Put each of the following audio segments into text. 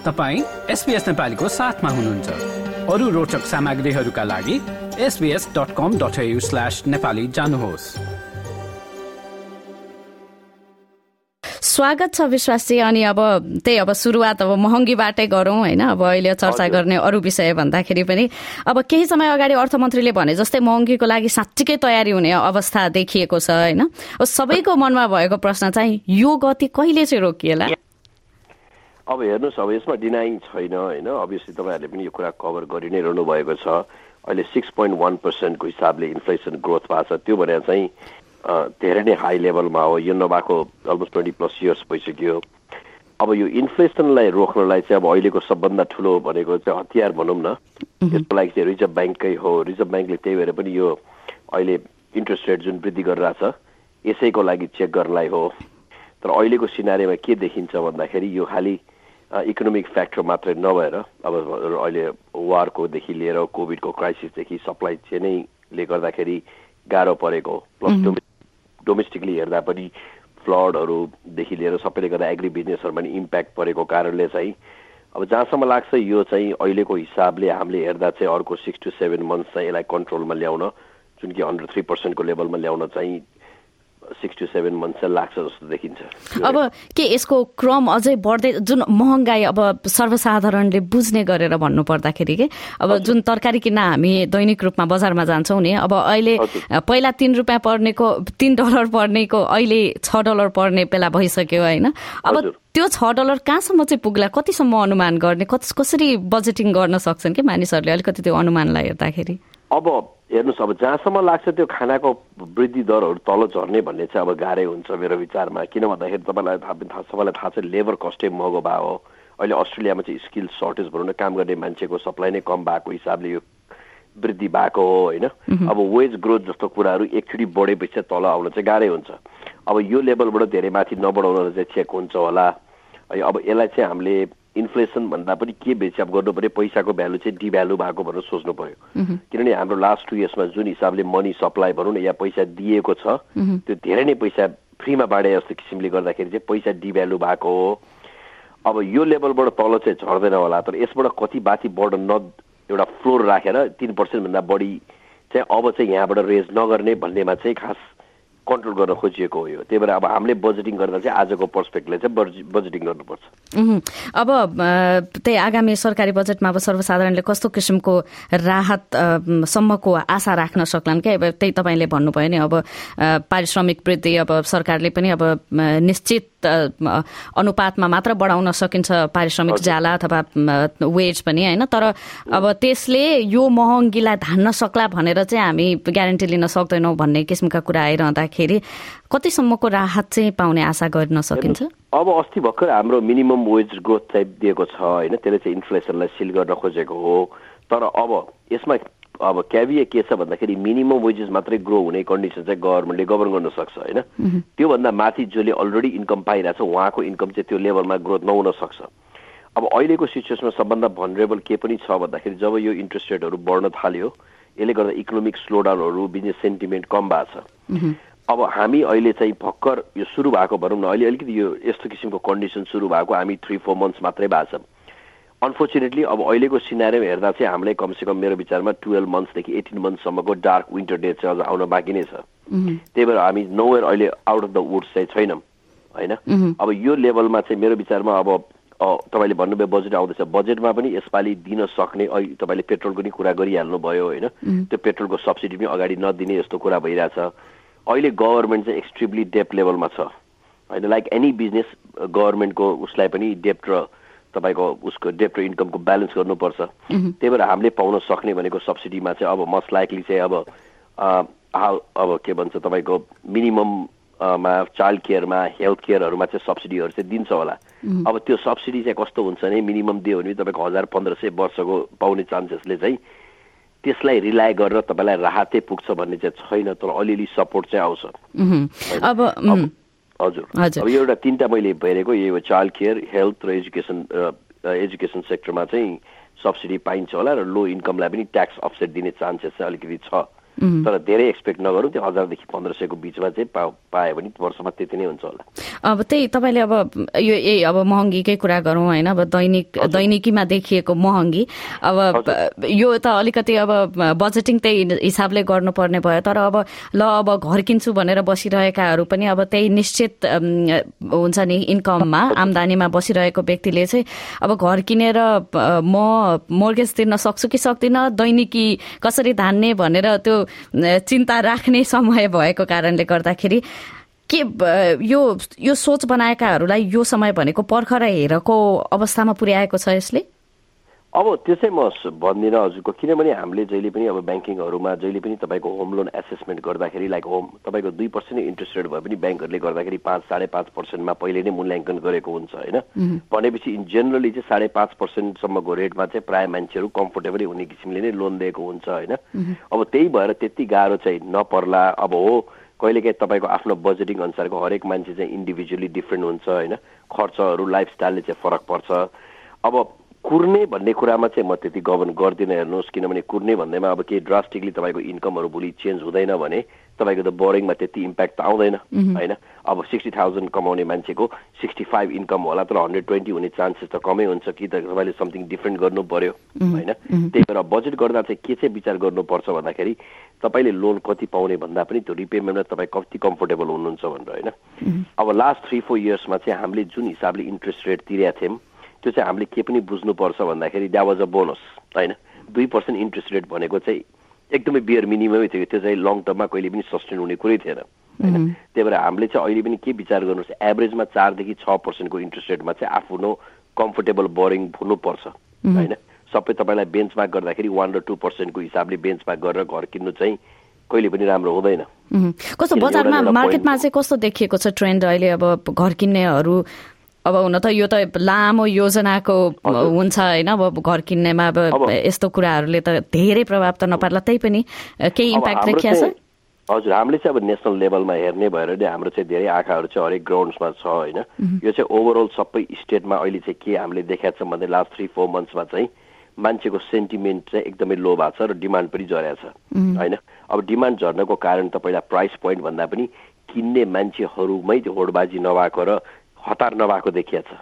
तपाईँ एसपिएस नेपालीको साथमा हुनुहुन्छ। अरू रोचक सामग्रीहरूका लागि SBS dot com dot slash Nepali जानुहोस्। स्वागत छ विश्वासी अनि अब त्यही अब सुरुवात अब महँगीबाटै गरौँ होइन? अब अहिले चर्चा गर्ने अरू विषय भन्दाखेरि पनि अब केही समय अगाडि अर्थमन्त्रीले भने जस्तै महँगीको लागि साँच्चीकै तयारी हुने अवस्था देखिएको छ होइन? सबैको मनमा भएको प्रश्न चाहिँ यो गति कहिले चाहिँ रोकिएला? अब हेर्नुहोस् अब यसमा डिनाइङ छैन होइन? अभियसली तपाईँहरूले पनि यो कुरा कभर गरि नै रहनु भएको छ। अहिले सिक्स पोइन्ट वान पर्सेन्टको हिसाबले इन्फ्लेसन ग्रोथ भएको छ। त्यो भने चाहिँ धेरै नै हाई लेभलमा हो। यो नभएको अलमोस्ट ट्वेन्टी प्लस इयर्स भइसक्यो। अब यो इन्फ्लेसनलाई रोक्नलाई चाहिँ अब अहिलेको सबभन्दा ठुलो भनेको चाहिँ हतियार भनौँ न। यसको लागि चाहिँ रिजर्भ ब्याङ्ककै हो। रिजर्भ ब्याङ्कले त्यही भएर पनि यो अहिले इन्ट्रेस्ट रेट जुन वृद्धि गरिरहेछ यसैको लागि चेक गर्नलाई हो। तर अहिलेको सिनारीमा के देखिन्छ भन्दाखेरि यो खालि इकोनोमिक फ्याक्टर मात्रै नभएर अब अहिले वारकोदेखि लिएर कोभिडको क्राइसिसदेखि सप्लाई चेनैले गर्दाखेरि गाह्रो परेको प्लस डोमेस्टिकली हेर्दा पनि फ्लडहरूदेखि लिएर सबैले गर्दा एग्री बिजनेसहरूमा पनि इम्प्याक्ट परेको कारणले चाहिँ अब जहाँसम्म लाग्छ यो चाहिँ अहिलेको हिसाबले हामीले हेर्दा चाहिँ अर्को सिक्स टु सेभेन मन्थ्स चाहिँ यसलाई कन्ट्रोलमा ल्याउन जुन कि अन्डर थ्री पर्सेन्टको लेभलमा ल्याउन चाहिँ सिक्स टु सेभेन मन्थ लाग्छ जस्तो देखिन्छ। अब के यसको क्रम अझै बढ्दै जुन महँगाई अब सर्वसाधारणले बुझ्ने गरेर भन्नु पर्दाखेरि के अब जुन तरकारी किन्न हामी दैनिक रूपमा बजारमा जान्छौँ नि अब अहिले पहिला तिन रुपियाँ पर्नेको तिन डलर पर्नेको अहिले छ डलर पर्ने बेला भइसक्यो होइन। अब त्यो छ डलर कहाँसम्म चाहिँ पुग्ला कतिसम्म अनुमान गर्ने कसरी बजेटिङ गर्न सक्छन् कि मानिसहरूले अलिकति त्यो अनुमानलाई हेर्दाखेरि? अब हेर्नुहोस् अब जहाँसम्म लाग्छ त्यो खानाको वृद्धि दरहरू तल झर्ने भन्ने चाहिँ अब गाह्रै हुन्छ मेरो विचारमा। किन भन्दाखेरि तपाईँलाई थाहा सबैलाई थाहा छ लेबर कस्टै महँगो भयो हो। अहिले अस्ट्रेलियामा चाहिँ स्किल सर्टेज भनौँ न काम गर्ने मान्छेको सप्लाई नै कम भएको हिसाबले यो वृद्धि भएको हो होइन? अब वेज ग्रोथ जस्तो कुराहरू एकचोटि बढेपछि तल आउन चाहिँ गाह्रै हुन्छ। अब यो लेभलबाट धेरै माथि नबढाउन चाहिँ चेक हुन्छ होला। अब यसलाई चाहिँ हामीले इन्फ्लेसन भन्दा पनि के बेचियाप गर्नु पऱ्यो पैसाको भ्यालु चाहिँ डिभ्यालु भएको भनेर सोच्नु पर्यो। किनभने हाम्रो लास्ट टु इयर्समा जुन हिसाबले मनी सप्लाई भनौँ न या पैसा दिएको छ त्यो धेरै नै पैसा फ्रीमा बाँडे जस्तो किसिमले गर्दाखेरि चाहिँ पैसा डिभ्यालु भएको हो। अब यो लेभलबाट तल चाहिँ झर्दैन होला तर यसबाट कति बाथी बढ न एउटा फ्लोर राखेर तिन पर्सेन्टभन्दा बढी चाहिँ अब चाहिँ यहाँबाट रेज नगर्ने भन्नेमा चाहिँ खास कन्ट्रोल गर्न खोजिएको हो यो। त्यही भएर अब हामीले बजेटिङ गर्दा चाहिँ आजको पर्सपेक्टले चाहिँ बजेटिङ गर्नुपर्छ। अब त्यही आगामी सरकारी बजेटमा अब सर्वसाधारणले कस्तो किसिमको राहत सम्मको आशा राख्न सक्लान् क्या? अब त्यही तपाईँले भन्नुभयो नि अब पारिश्रमिक वृद्धि अब सरकारले पनि अब निश्चित अनुपातमा मात्र बढाउन सकिन्छ पारिश्रमिक जाला अथवा वेज पनि होइन? तर अब त्यसले यो महँगीलाई धान्न सक्ला भनेर चाहिँ हामी ग्यारेन्टी लिन सक्दैनौँ भन्ने किसिमका कुरा आइरहँदाखेरि कतिसम्मको राहत चाहिँ पाउने आशा गर्न सकिन्छ? अब अस्ति भर्खर हाम्रो मिनिमम वेज ग्रोथ चाहिँ दिएको छ होइन? त्यसले चाहिँ इन्फ्लेसनलाई सिल गर्न खोजेको हो। तर अब यसमा अब क्याबिए के छ भन्दाखेरि मिनिमम वेजेस मात्रै ग्रो हुने कन्डिसन चाहिँ गभर्मेन्टले गभर्न गर्न सक्छ होइन? त्योभन्दा माथि जसले अलरेडी इन्कम पाइरहेछ उहाँको इन्कम चाहिँ त्यो लेभलमा ग्रोथ नहुन सक्छ। अब अहिलेको सिचुएसनमा सबभन्दा भनरेबल के पनि छ भन्दाखेरि जब यो इन्ट्रेस्ट रेटहरू बढ्न थाल्यो यसले गर्दा इकोनोमिक स्लोडाउनहरू बिजनेस सेन्टिमेन्ट कम भएको छ। अब हामी अहिले चाहिँ भर्खर यो सुरु भएको भनौँ न अहिले अलिकति यो यस्तो किसिमको कन्डिसन सुरु भएको हामी थ्री फोर मन्थ्स मात्रै भएको छ। अनफोर्चुनेटली अब अहिलेको सिनारीमा हेर्दा चाहिँ हामीलाई कमसेकम मेरो विचारमा टुवेल्भ मन्थ्सदेखि एटिन मन्थसम्मको डार्क विन्टर डेट चाहिँ अझ आउन बाँकी नै छ। त्यही भएर हामी नोवेयर अहिले आउट अफ द वुड्स चाहिँ छैनौँ होइन? अब यो लेभलमा चाहिँ मेरो विचारमा अब तपाईँले भन्नुभयो बजेट आउँदैछ। बजेटमा पनि यसपालि दिन सक्ने अहिले तपाईँले पेट्रोलको नि कुरा गरिहाल्नु भयो होइन त्यो पेट्रोलको सब्सिडी पनि अगाडि नदिने जस्तो कुरा भइरहेछ। अहिले गभर्मेन्ट चाहिँ एक्सट्रिमली डेप्थ लेभलमा छ। होइन लाइक एनी बिजनेस गभर्मेन्टको उसलाई पनि डेप्थ र तपाईँको उसको डेप्ट र इन्कमको ब्यालेन्स गर्नुपर्छ। त्यही भएर हामीले पाउन सक्ने भनेको सब्सिडीमा चाहिँ अब मस्ट लाइकली चाहिँ अब अब के भन्छ तपाईँको मिनिमममा चाइल्ड केयरमा हेल्थ केयरहरूमा चाहिँ सब्सिडीहरू चाहिँ दिन्छ होला। अब त्यो सब्सिडी चाहिँ कस्तो हुन्छ भने मिनिमम दियो भने तपाईँको हजार पन्ध्र सय वर्षको पाउने चान्सेसले चाहिँ त्यसलाई रिलाय गरेर तपाईँलाई राहतै पुग्छ भन्ने चाहिँ छैन तर अलिअलि सपोर्ट चाहिँ आउँछ। अब हजुर। अब यो एउटा तिनवटा मैले हेरेको यो चाइल्ड केयर हेल्थ र एजुकेसन एजुकेसन सेक्टरमा चाहिँ सब्सिडी पाइन्छ होला र लो इन्कमलाई पनि ट्याक्स अफसेट दिने चान्सेस चाहिँ अलिकति छ। तर धेरै एक्सपेक्ट नगरौँ त्यो हजारदेखि पन्ध्र सयको बिचमा चाहिँ पा पायो भने वर्षमा त्यति नै हुन्छ होला। अब त्यही तपाईँले अब यो ए अब महँगीकै कुरा गरौँ होइन अब दैनिक दैनिकीमा देखिएको महँगी। अब यो त अलिकति अब बजेटिङ त्यही हिसाबले गर्नुपर्ने भयो तर अब ल अब घर किन्छु भनेर बसिरहेकाहरू पनि अब त्यही निश्चित हुन्छ नि इन्कममा आमदानीमा बसिरहेको व्यक्तिले चाहिँ अब घर किनेर म मोर्गेज तिर्न सक्छु कि सक्दिनँ? दैनिकी कसरी धान्ने भनेर त्यो चिन्ता राख्ने समय भएको कारणले गर्दाखेरि के यो यो सोच बनाएकाहरूलाई यो समय भनेको पर्खर हेरको अवस्थामा पुर्याएको छ यसले? अब त्यो चाहिँ म भन्दिनँ हजुरको किनभने हामीले जहिले पनि अब ब्याङ्किङहरूमा जहिले पनि तपाईँको होम लोन एसेसमेन्ट गर्दाखेरि लाइक होम तपाईँको दुई पर्सेन्ट इन्ट्रेस्ट रेट भए पनि ब्याङ्कहरूले गर्दाखेरि पाँच साढे पाँच पर्सेन्टमा पहिले नै मूल्याङ्कन गरेको हुन्छ होइन? भनेपछि इन जेनरली चाहिँ साढे पाँच पर्सेन्टसम्मको रेटमा चाहिँ प्रायः मान्छेहरू कम्फोर्टेबलै हुने किसिमले नै लोन दिएको हुन्छ होइन? अब त्यही भएर त्यति गाह्रो चाहिँ नपर्ला। अब हो कहिलेकाहीँ तपाईँको आफ्नो बजेटिङ अनुसारको हरेक मान्छे चाहिँ इन्डिभिजुअली डिफ्रेन्ट हुन्छ होइन? खर्चहरू लाइफस्टाइलले चाहिँ फरक पर्छ। अब कुर्ने भन्ने कुरामा चाहिँ म त्यति गभर्न गर्दिनँ हेर्नुहोस् किनभने कुर्ने भन्दैमा अब केही ड्रास्टिकली तपाईँको इन्कमहरू भोलि चेन्ज हुँदैन भने तपाईँको त बोरिङमा त्यति इम्प्याक्ट त आउँदैन होइन? अब सिक्सटी थाउजन्ड कमाउने मान्छेको सिक्सटी फाइभ इन्कम होला तर हन्ड्रेड ट्वेन्टी हुने चान्सेस त कमै हुन्छ कि त तपाईँले समथिङ डिफ्रेन्ट गर्नु पर्यो होइन? त्यही भएर बजेट गर्दा चाहिँ के चाहिँ विचार गर्नुपर्छ भन्दाखेरि तपाईँले लोन कति पाउने भन्दा पनि त्यो रिपेमेन्टमा तपाईँ कति कम्फोर्टेबल हुनुहुन्छ भनेर होइन? अब लास्ट थ्री फोर इयर्समा चाहिँ हामीले जुन हिसाबले इन्ट्रेस्ट रेट तिरेका थियौँ त्यो चाहिँ हामीले के पनि बुझ्नुपर्छ भन्दाखेरि द्या वाज अ बोनस होइन? दुई पर्सेन्ट इन्ट्रेस्ट रेट भनेको चाहिँ एकदमै बियर मिनिममै थियो त्यो चाहिँ लङ टर्ममा कहिले पनि सस्टेन हुने कुरै थिएन होइन? त्यही भएर हामीले चाहिँ अहिले पनि के विचार गर्नुपर्छ एभरेजमा चारदेखि छ पर्सेन्टको इन्ट्रेस्ट रेटमा चाहिँ आफ्नो कम्फोर्टेबल बोरिङ हुनुपर्छ होइन? सबै तपाईँलाई बेन्चमार्क गर्दाखेरि वान र टू पर्सेन्टको हिसाबले बेन्चमार्क गरेर घर किन्नु चाहिँ कहिले पनि राम्रो हुँदैन। कस्तो बजारमा मार्केटमा चाहिँ कस्तो देखिएको छ ट्रेन्ड अहिले? अब घर किन्नेहरू अब हुन त यो त लामो योजनाको हुन्छ होइन अब घर किन्नेमा अब यस्तो कुराहरूले त धेरै प्रभाव त नपार्ला। त्यही पनि केही इम्प्याक्ट देखिया छ? हजुर हामीले चाहिँ अब नेसनल लेभलमा हेर्ने भएर नै हाम्रो चाहिँ धेरै आँखाहरू चाहिँ हरेक ग्राउन्ड्समा छ होइन। यो चाहिँ ओभरअल सबै स्टेटमा अहिले चाहिँ के हामीले देखाएको छ भने लास्ट थ्री फोर मन्थ्समा चाहिँ मान्छेको सेन्टिमेन्ट चाहिँ एकदमै लो भएको छ र डिमान्ड पनि झरेको छ होइन। अब डिमान्ड झर्नको कारण त पहिला प्राइस पोइन्ट भन्दा पनि किन्ने मान्छेहरूमै त्यो होडबाजी नभएको र हतार नभएको देखिया छ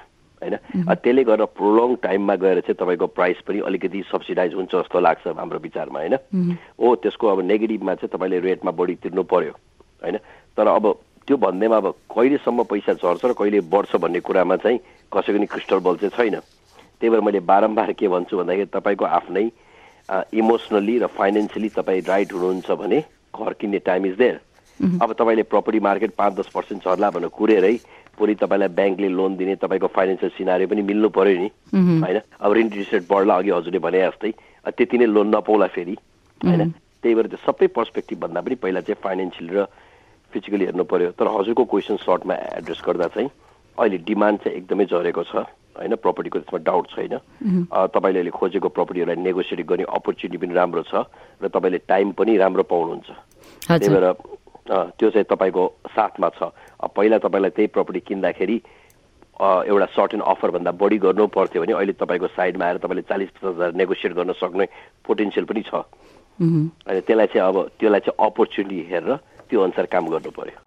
होइन त्यसले गर्दा प्रोलङ टाइममा गएर चाहिँ तपाईँको प्राइस पनि अलिकति सब्सिडाइज हुन्छ जस्तो लाग्छ हाम्रो विचारमा होइन? हो त्यसको अब नेगेटिभमा चाहिँ तपाईँले रेटमा बढी तिर्नु पर्यो होइन? तर अब त्यो भन्दैमा अब कहिलेसम्म पैसा झर्छ र कहिले बढ्छ भन्ने कुरामा चाहिँ कसैको नि क्रिस्टल बल चाहिँ छैन। त्यही भएर मैले बारम्बार के भन्छु भन्दाखेरि तपाईँको आफ्नै इमोसनली र फाइनेन्सियली तपाईँ राइट हुनुहुन्छ भने घर किन्ने टाइम इज देयर अब तपाईँले प्रपर्टी मार्केट पाँच दस पर्सेन्ट झर्ला भनेर कुरेरै भोलि तपाईँलाई ब्याङ्कले लोन दिने तपाईँको फाइनेन्सियल सिनारी पनि मिल्नु पर्यो नि। होइन? अब इन्ट्रेस्ट रेट बढ्ला अघि हजुरले भने जस्तै त्यति नै लोन नपाउला फेरि। होइन? त्यही भएर त्यो सबै पर्सपेक्टिभ भन्दा पनि पहिला चाहिँ फाइनेन्सियल र फिजिकली हेर्नु पर्यो। तर हजुरको क्वेसन सर्टमा एड्रेस गर्दा चाहिँ अहिले डिमान्ड चाहिँ एकदमै झरेको छ। होइन? प्रपर्टीको त्यसमा डाउट छैन। तपाईँले अहिले खोजेको प्रपर्टीहरूलाई नेगोसिएट गर्ने अपर्च्युनिटी पनि राम्रो छ र तपाईँले टाइम पनि राम्रो पाउनुहुन्छ। त्यही भएर त्यो चाहिँ तपाईँको साथमा छ। पहिला तपाईँलाई त्यही प्रपर्टी किन्दाखेरि एउटा सर्टेन अफरभन्दा बढी गर्नु पर्थ्यो भने अहिले तपाईँको साइडमा आएर तपाईँले चालिस पचास हजार नेगोसिएट गर्न सक्ने पोटेन्सियल पनि छ। अनि त्यसलाई चाहिँ अब त्यसलाई चाहिँ अपर्च्युनिटी हेरेर त्यो अनुसार काम गर्नु पर्यो।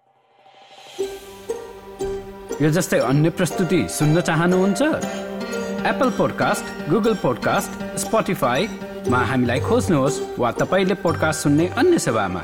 यो जस्तै अन्य प्रस्तुति सुन्न चाहनुहुन्छ? एप्पल पोडकास्ट गुगल पोडकास्ट स्पोटिफाईमा हामीलाई खोज्नुहोस् वा तपाईँले पोडकास्ट सुन्ने अन्य सेवामा।